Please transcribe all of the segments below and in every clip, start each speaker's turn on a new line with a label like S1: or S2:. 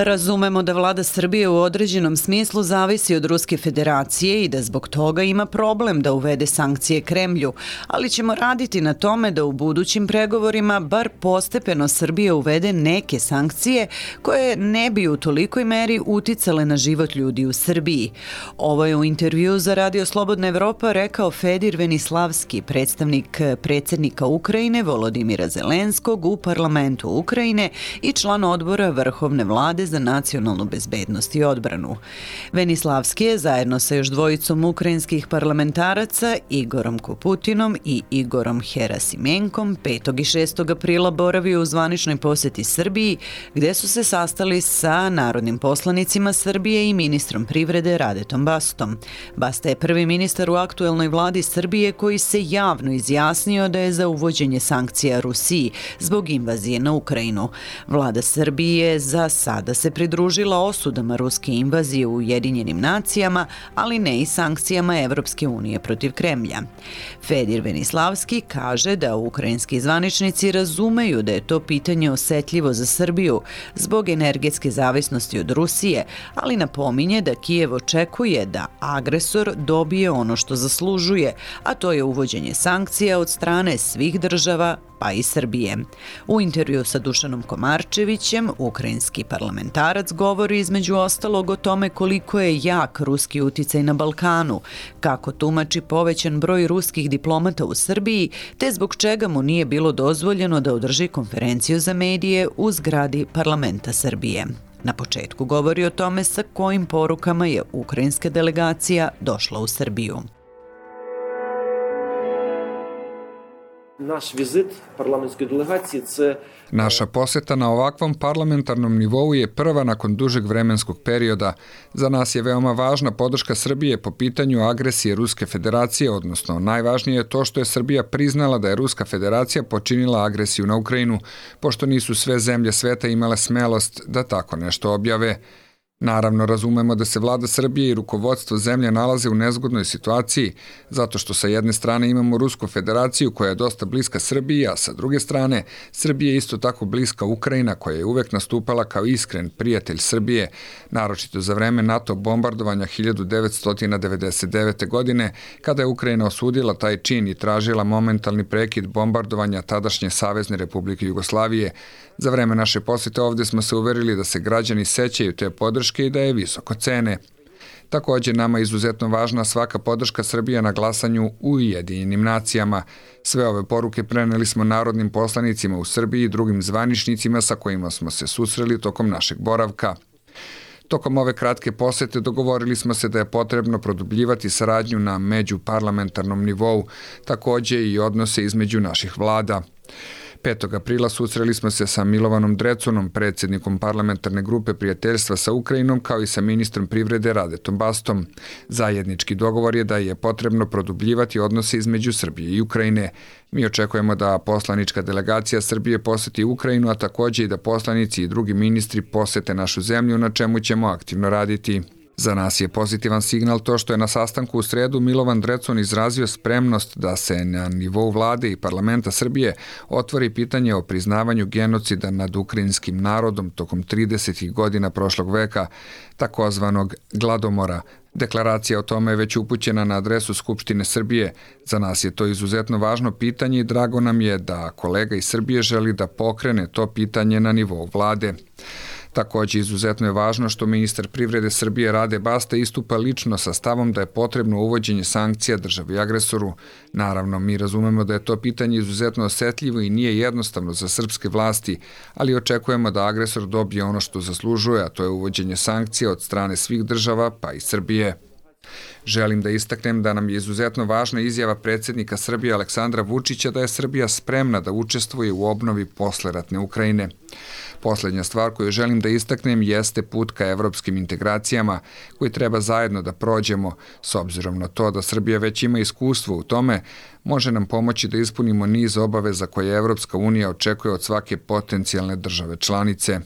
S1: Razumemo da vlada Srbije u određenom smislu zavisi od Ruske federacije i da zbog toga ima problem da uvede sankcije Kremlju, ali ćemo raditi na tome da u budućim pregovorima bar postepeno Srbija uvede neke sankcije koje ne bi u tolikoj meri uticale na život ljudi u Srbiji. Ovo je u intervju za Radio Slobodna Evropa rekao Fedir Venislavski, predstavnik predsednika Ukrajine Volodimira Zelenskog u parlamentu Ukrajine i član odbora Vrhovne vlade za nacionalnu bezbednost i odbranu. Venislavski je zajedno sa još dvojicom ukrajinskih parlamentaraca Igorom Koputinom i Igorom Herasimenkom 5. i 6. aprila boravio u zvaničnoj poseti Srbiji gde su se sastali sa narodnim poslanicima Srbije i ministrom privrede Radetom Bastom. Basta je prvi ministar u aktuelnoj vladi Srbije koji se javno izjasnio da je za uvođenje sankcija Rusiji zbog invazije na Ukrajinu. Vlada Srbije za sada se pridružila osudama ruske invazije u Ujedinjenim nacijama, ali ne i sankcijama Evropske unije protiv Kremlja. Fedir Venislavski kaže da ukrajinski zvaničnici razumeju da je to pitanje osetljivo za Srbiju zbog energetske zavisnosti od Rusije, ali napominje da Kijev očekuje da agresor dobije ono što zaslužuje, a to je uvođenje sankcija od strane svih država pa i Srbije. U intervju sa Dušanom Komarčevićem, ukrajinski parlamentarac govori između ostalog o tome koliko je jak ruski uticaj na Balkanu, kako tumači povećan broj ruskih diplomata u Srbiji, te zbog čega mu nije bilo dozvoljeno da održi konferenciju za medije u zgradi parlamenta Srbije. Na početku govori o tome sa kojim porukama je ukrajinska delegacija došla u Srbiju.
S2: Naš vizit parlamentskoj delegaciji це
S3: Naša poseta na ovakvom parlamentarnom nivou je prva nakon dužeg vremenskog perioda. Za nas je veoma važna podrška Srbije po pitanju agresije Ruske federacije, odnosno najvažnije je to što je Srbija priznala da je Ruska federacija počinila agresiju na Ukrajinu, pošto nisu sve zemlje sveta imale smelost da tako nešto objave. Naravno, razumemo da se vlada Srbije i rukovodstvo zemlje nalaze u nezgodnoj situaciji, zato što sa jedne strane imamo Rusku federaciju koja je dosta bliska Srbiji, a sa druge strane Srbije je isto tako bliska Ukrajina koja je uvek nastupala kao iskren prijatelj Srbije, naročito za vreme NATO bombardovanja 1999. godine, kada je Ukrajina osudila taj čin i tražila momentalni prekid bombardovanja tadašnje Savezne republike Jugoslavije. Za vreme naše posete ovde smo se uverili da se građani sećaju te podrške i da je visoko cene. Takođe, nama je izuzetno važna svaka podrška Srbija na glasanju u Ujedinjenim nacijama. Sve ove poruke preneli smo narodnim poslanicima u Srbiji i drugim zvaničnicima sa kojima smo se susreli tokom našeg boravka. Tokom ove kratke posete dogovorili smo se da je potrebno produbljivati saradnju na međuparlamentarnom nivou, takođe i odnose između naših vlada. 5. aprila susreli smo se sa Milovanom Drecunom, predsednikom parlamentarne grupe prijateljstva sa Ukrajinom, kao i sa ministrom privrede Radetom Bastom. Zajednički dogovor je da je potrebno produbljivati odnose između Srbije i Ukrajine. Mi očekujemo da poslanička delegacija Srbije poseti Ukrajinu, a takođe i da poslanici i drugi ministri posete našu zemlju, na čemu ćemo aktivno raditi. Za nas je pozitivan signal to što je na sastanku u sredu Milovan Drecon izrazio spremnost da se na nivou vlade i parlamenta Srbije otvori pitanje o priznavanju genocida nad ukrajinskim narodom tokom 30. godina prošlog veka, takozvanog gladomora. Deklaracija o tome je već upućena na adresu Skupštine Srbije. Za nas je to izuzetno važno pitanje i drago nam je da kolega iz Srbije želi da pokrene to pitanje na nivou vlade. Takođe, izuzetno je važno što ministar privrede Srbije Rade Basta istupa lično sa stavom da je potrebno uvođenje sankcija državi agresoru. Naravno, mi razumemo da je to pitanje izuzetno osetljivo i nije jednostavno za srpske vlasti, ali očekujemo da agresor dobije ono što zaslužuje, a to je uvođenje sankcija od strane svih država, pa i Srbije. Želim da istaknem da nam je izuzetno važna izjava predsednika Srbije Aleksandra Vučića da je Srbija spremna da učestvuje u obnovi posleratne Ukrajine. Poslednja stvar koju želim da istaknem jeste put ka evropskim integracijama koji treba zajedno da prođemo, s obzirom na to da Srbija već ima iskustvo u tome, može nam pomoći da ispunimo niz obaveza koje Evropska unija očekuje od svake potencijalne države članice.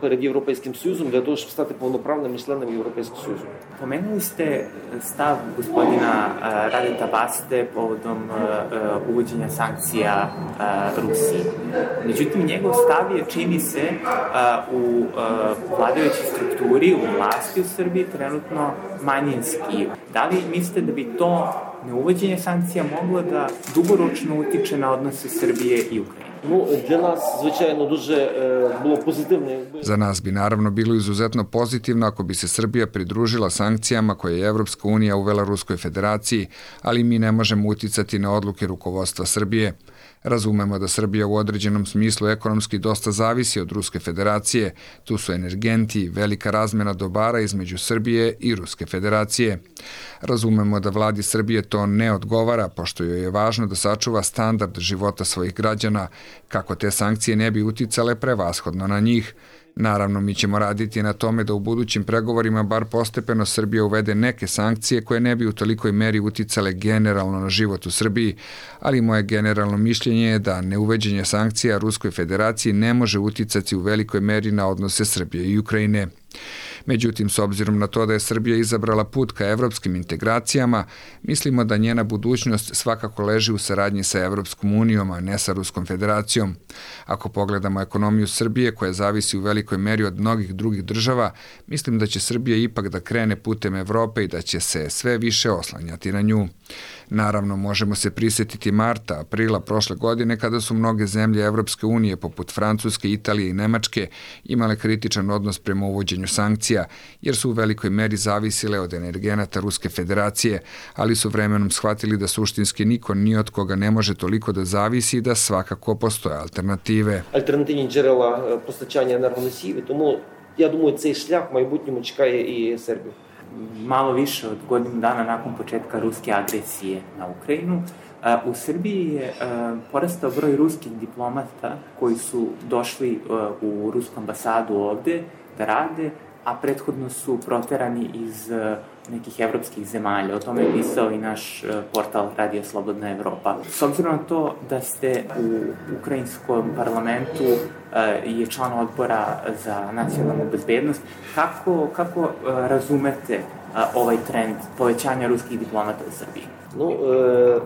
S2: перед Європейським Союзом для того, щоб стати повноправним членом Європейського Союзу.
S4: Pomenuli ste stav gospodina Radeta Baste povodom uvođenja sankcija Rusiji. Međutim, njegov stav je, čini se, u vladajućoj strukturi, u vlasti u Srbiji trenutno manjinski. Da li mislite da bi to neuvođenje sankcija moglo da dugoročno utiče na odnose Srbije i Ukrajine?
S2: Ну, для нас, звичайно, дуже було позитивно.
S3: За нас bi naravno bilo izuzetno pozitivno ako bi se Srbija pridružila sankcijama koje je Evropska unija uvela Ruskoj federaciji, ali mi ne možemo uticati na odluke rukovodstva Srbije. Razumemo da Srbija u određenom smislu ekonomski dosta zavisi od Ruske federacije. Tu su energenti, velika razmena dobara između Srbije i Ruske federacije. Razumemo da vladi Srbije to ne odgovara, pošto joj je važno da sačuva standard života svojih građana, kako te sankcije ne bi uticale prevashodno na njih. Naravno, mi ćemo raditi na tome da u budućim pregovorima bar postepeno Srbija uvede neke sankcije koje ne bi u tolikoj meri uticale generalno na život u Srbiji, ali moje generalno mišljenje je da neuveđenje sankcija Ruskoj federaciji ne može uticati u velikoj meri na odnose Srbije i Ukrajine. Međutim, s obzirom na to da je Srbija izabrala put ka evropskim integracijama, mislimo da njena budućnost svakako leži u saradnji sa Evropskom unijom, a ne sa Ruskom federacijom. Ako pogledamo ekonomiju Srbije, koja zavisi u velikoj meri od mnogih drugih država, mislim da će Srbija ipak da krene putem Evrope i da će se sve više oslanjati na nju. Naravno, možemo se prisetiti marta, aprila prošle godine kada su mnoge zemlje Evropske unije, poput Francuske, Italije i Nemačke, imale kritičan odnos prema uvođenju sankcija, jer su u velikoj meri zavisile od energenata Ruske federacije, ali su vremenom shvatili da suštinski niko ni od koga ne može toliko da zavisi i da svakako postoje alternative.
S2: Альтернативні джерела постачання енергоносіїв, тому я думаю, цей шлях в майбутньому чекає і Сербію
S4: malo više od godinu dana nakon početka ruske agresije na Ukrajinu, u Srbiji je porastao broj ruskih diplomata koji su došli u rusku ambasadu ovde da rade, a prethodno su proterani iz nekih evropskih zemalja. O tome je pisao i naš portal Radio Slobodna Evropa. S obzirom na to da ste u ukrajinskom parlamentu je član odbora za nacionalnu bezbednost, kako, kako razumete ovaj trend povećanja ruskih diplomata u Srbiji?
S2: Е,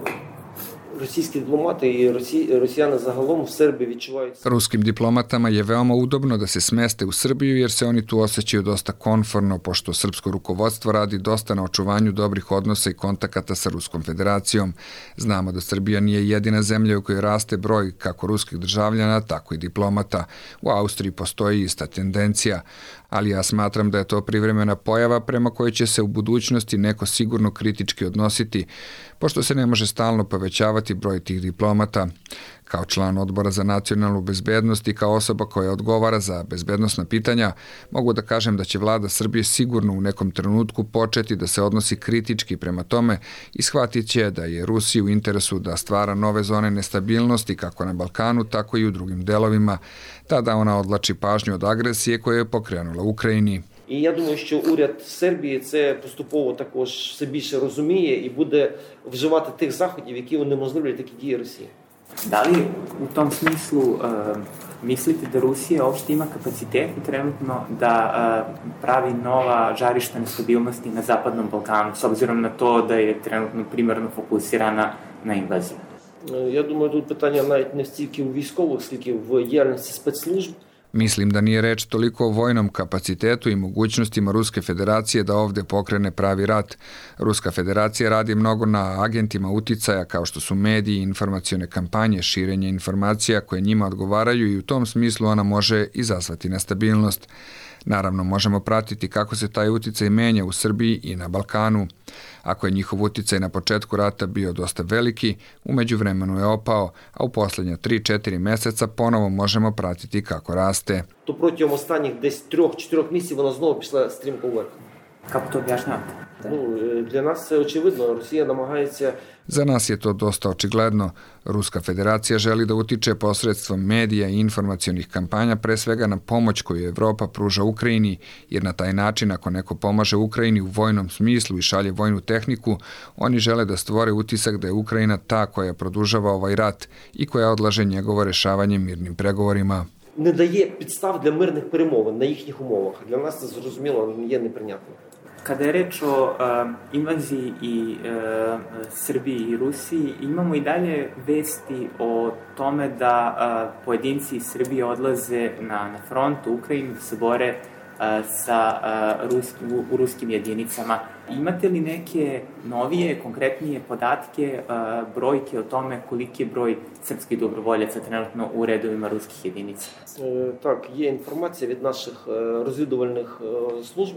S2: російські дипломати і росі, росіяни загалом в Сербії відчувають
S3: Ruskim diplomatama je veoma udobno da se smeste u Srbiju jer se oni tu osjećaju dosta konforno pošto srpsko rukovodstvo radi dosta na očuvanju dobrih odnosa i kontakata sa Ruskom federacijom. Znamo da Srbija nije jedina zemlja u kojoj raste broj kako ruskih državljana, tako i diplomata. U Austriji postoji ista tendencija, ali ja smatram da je to privremena pojava prema kojoj će se u budućnosti neko sigurno kritički odnositi, pošto se ne može stalno povećavati broj tih diplomata. Kao član odbora za nacionalnu bezbednost i kao osoba koja odgovara za bezbednostna pitanja, mogu da kažem da će vlada Srbije sigurno u nekom trenutku početi da se odnosi kritički prema tome i shvatit će da je Rusiji u interesu da stvara nove zone nestabilnosti kako na Balkanu, tako i u drugim delovima. Tada ona odlači pažnju od agresije koje je pokrenula Україні.
S2: І я думаю, що уряд Сербії це поступово також все більше розуміє і буде вживати тих заходів, які унеможливлюють такі дії Росії.
S4: U tom smislu uh, mislite da Rusija uopšte ima kapacitet trenutno da uh, pravi nova žarišta nestabilnosti na Zapadnom Balkanu, s obzirom na to da je trenutno primarno fokusirana na invaziju?
S2: Я думаю, тут питання навіть не стільки у військових, скільки в діяльності спецслужб.
S3: Mislim da nije reč toliko o vojnom kapacitetu i mogućnostima Ruske federacije da ovde pokrene pravi rat. Ruska federacija radi mnogo na agentima uticaja kao što su mediji, informacione kampanje, širenje informacija koje njima odgovaraju i u tom smislu ona može izazvati nestabilnost. Naravno, možemo pratiti kako se taj uticaj menja u Srbiji i na Balkanu. Ako je njihov uticaj na početku rata bio dosta veliki, umeđu vremenu je opao, a u poslednja 3-4 meseca ponovo možemo pratiti kako raste.
S2: То протягом останніх десь 3-4 місяців вона знову пішла стрімко вверх.
S4: Kako to objašnjavate?
S2: Ну, для нас це очевидно. Росія намагається
S3: Za nas je to dosta očigledno. Ruska federacija želi da utiče posredstvom medija i informacionih kampanja pre svega na pomoć koju Evropa pruža Ukrajini, jer na taj način ako neko pomaže Ukrajini u vojnom smislu i šalje vojnu tehniku, oni žele da stvore utisak da je Ukrajina ta koja produžava ovaj rat i koja odlaže njegovo rešavanje mirnim pregovorima.
S2: не дає підстав для мирних перемовин на їхніх умовах. Для нас це зрозуміло є неприйнятним.
S4: Kada je reč o uh, invaziji i uh, Srbiji i Rusiji, imamo i dalje vesti o tome da uh, pojedinci iz Srbije odlaze na, na front u Ukrajinu da se bore sa ruskim, u, u ruskim jedinicama. Imate li neke novije, konkretnije podatke, brojke o tome koliki je broj srpskih dobrovoljaca trenutno u redovima ruskih jedinica?
S2: Так, є інформація від наших розвідувальних служб,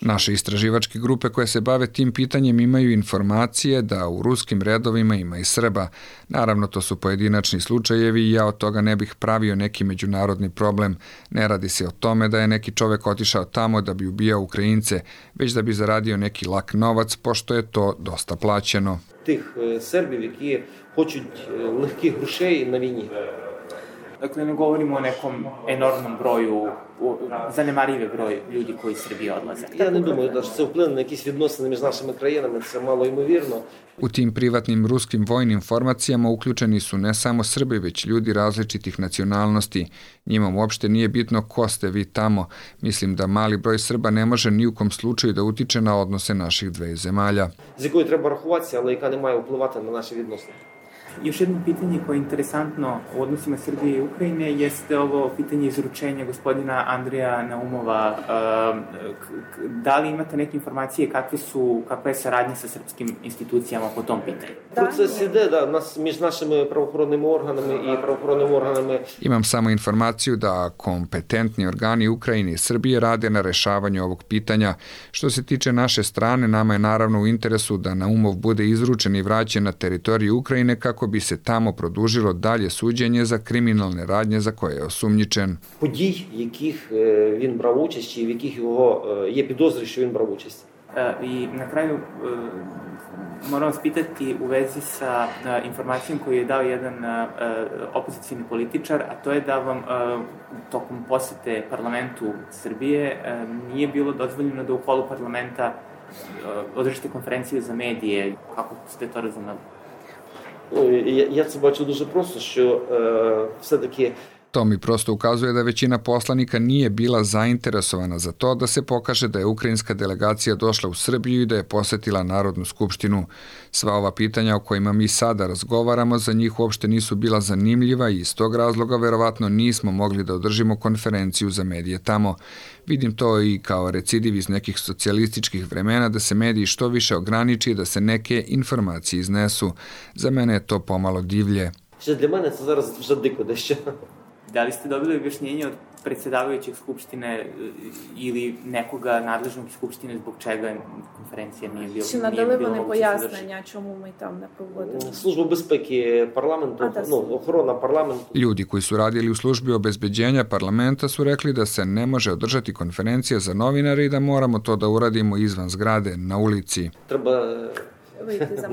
S3: Naše istraživačke grupe koje se bave tim pitanjem imaju informacije da u ruskim redovima ima i Srba. Naravno, to su pojedinačni slučajevi i ja od toga ne bih pravio neki međunarodni problem. Ne radi se o tome da je neki čovek otišao tamo da bi ubijao Ukrajince, već da bi zaradio neki lak novac, pošto je to dosta plaćeno.
S2: Tih Srbi, які хочуть легких грошей на війні.
S4: Dakle, ne govorimo o nekom enormnom broju, zanemarive broj ljudi koji iz Srbije odlaze.
S2: Я не думаю, da це вплине на якісь відносини між нашими країнами, це мало ймовірно.
S3: U tim privatnim ruskim vojnim formacijama uključeni su ne samo Srbi, već ljudi različitih nacionalnosti. Njima uopšte nije bitno ko ste vi tamo. Mislim da mali broj Srba ne može ni u kom slučaju da utiče na odnose naših dve zemalja.
S2: З якою треба рахуватися, але яка не має впливати на наші відносини.
S4: Još jedno pitanje koje je interesantno u odnosima Srbije i Ukrajine jeste ovo pitanje izručenja gospodina Andrija Naumova. Da li imate neke informacije kakve su, kakva je saradnja sa srpskim institucijama po tom pitanju?
S2: Процес іде, да, нас, між нашими правоохоронними органами і правоохоронними органами.
S3: Imam samo informaciju da kompetentni organi Ukrajine i Srbije rade na rešavanju ovog pitanja. Što se tiče naše strane, nama je naravno u interesu da Naumov bude izručen i vraćen na teritoriju Ukrajine kako bi se tamo produžilo dalje suđenje za kriminalne radnje za koje je osumnjičen.
S2: Подій, яких він брав участь, чи в яких його є підозри, що він брав участь.
S4: I na kraju moram vas pitati u vezi sa informacijom koju je dao jedan opozicijni političar, a to je da vam tokom posete parlamentu Srbije nije bilo dozvoljeno da u holu parlamenta održite konferenciju za medije. Kako ste to razumeli?
S2: Я, я це бачу дуже просто, що е, все-таки
S3: To mi prosto ukazuje da većina poslanika nije bila zainteresovana za to da se pokaže da je ukrajinska delegacija došla u Srbiju i da je posetila Narodnu skupštinu. Sva ova pitanja o kojima mi sada razgovaramo za njih uopšte nisu bila zanimljiva i iz tog razloga verovatno nismo mogli da održimo konferenciju za medije tamo. Vidim to i kao recidiv iz nekih socijalističkih vremena da se mediji što više ograniči da se neke informacije iznesu. Za mene je to pomalo divlje.
S2: Ще для мене це зараз вже дико.
S4: Da li ste dobili objašnjenje od predsedavajućeg skupštine ili nekoga nadležnog Skupštine zbog čega konferencija nije bila
S5: Чи надали вони пояснення, чому ми там не проводимо?
S2: Служба безпеки парламенту,
S5: А,
S2: ну, охорона парламенту.
S3: Ljudi koji su radili u službi obezbeđenja parlamenta su rekli da se ne može održati konferencija za novinare i da moramo to da uradimo izvan zgrade, na ulici.
S2: Треба е,
S5: Вийти за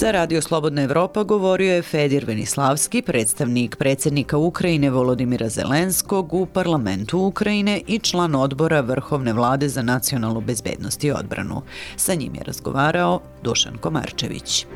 S1: Za Radio Slobodna Evropa govorio je Fedir Venislavski, predstavnik predsjednika Ukrajine Volodimira Zelenskog u parlamentu Ukrajine i član odbora Vrhovne vlade za nacionalnu bezbednost i odbranu. Sa njim je razgovarao Dušan Komarčević.